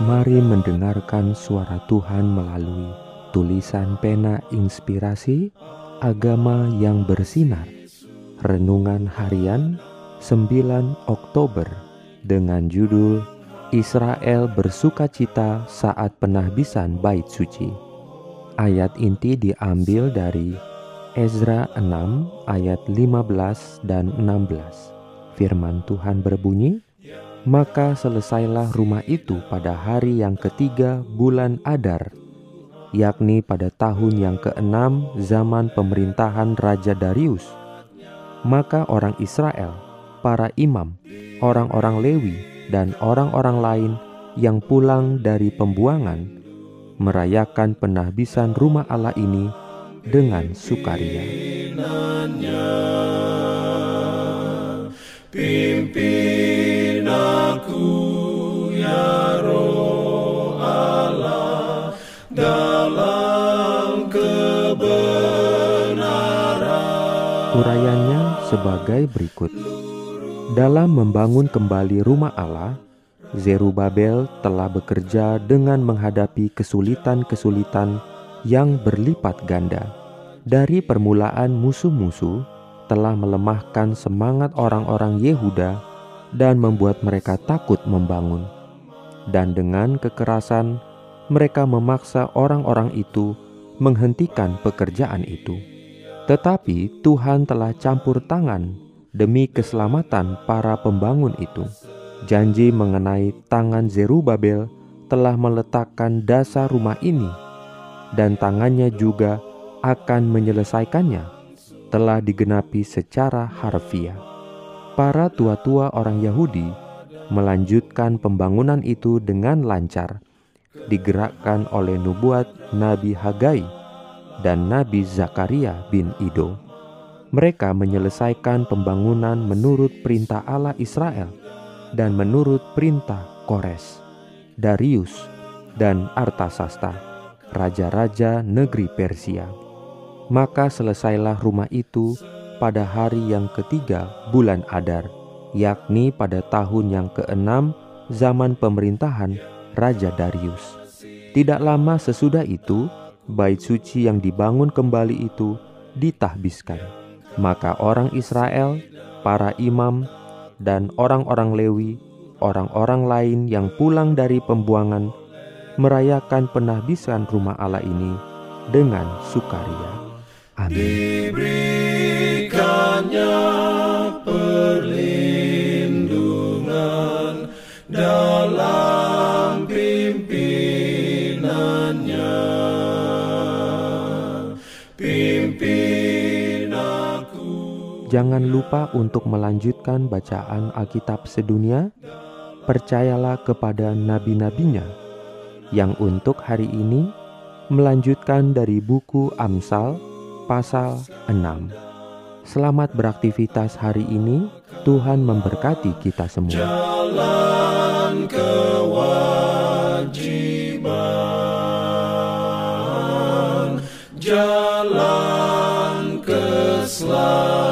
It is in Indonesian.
Mari mendengarkan suara Tuhan melalui tulisan pena inspirasi agama yang bersinar. Renungan harian 9 Oktober dengan judul Israel bersuka cita saat penahbisan bait suci. Ayat inti diambil dari Ezra 6 ayat 15 dan 16. Firman Tuhan berbunyi, maka selesailah rumah itu pada hari yang ketiga bulan Adar, yakni pada tahun yang keenam zaman pemerintahan Raja Darius. Maka orang Israel, para imam, orang-orang Lewi, dan orang-orang lain yang pulang dari pembuangan merayakan penahbisan rumah Allah ini dengan sukaria. Pimpin Urayanya sebagai berikut. Dalam membangun kembali rumah Allah, Zerubabel telah bekerja dengan menghadapi kesulitan-kesulitan yang berlipat ganda. Dari permulaan musuh-musuh telah melemahkan semangat orang-orang Yehuda dan membuat mereka takut membangun. Dan dengan kekerasan, mereka memaksa orang-orang itu menghentikan pekerjaan itu. Tetapi Tuhan telah campur tangan demi keselamatan para pembangun itu. Janji mengenai tangan Zerubabel telah meletakkan dasar rumah ini, dan tangannya juga akan menyelesaikannya, telah digenapi secara harfiah para tua-tua orang Yahudi melanjutkan pembangunan itu dengan lancar, digerakkan oleh nubuat Nabi Hagai dan Nabi Zakaria bin Ido. Mereka menyelesaikan pembangunan menurut perintah Allah Israel dan menurut perintah Kores, Darius, dan Artasasta, raja-raja negeri Persia. Maka selesailah rumah itu pada hari yang ketiga bulan Adar, yakni pada tahun yang keenam zaman pemerintahan Raja Darius. Tidak lama sesudah itu, bait suci yang dibangun kembali itu ditahbiskan. Maka orang Israel, para imam, dan orang-orang Lewi, orang-orang lain yang pulang dari pembuangan, merayakan penahbisan rumah Allah ini dengan sukaria. Amin dalam Jangan lupa untuk melanjutkan bacaan Alkitab sedunia. Percayalah kepada nabi-nabinya yang untuk hari ini melanjutkan dari buku Amsal pasal 6. Selamat beraktivitas hari ini. Tuhan memberkati kita semua. Jalan kewajiban, jalan keselamatan.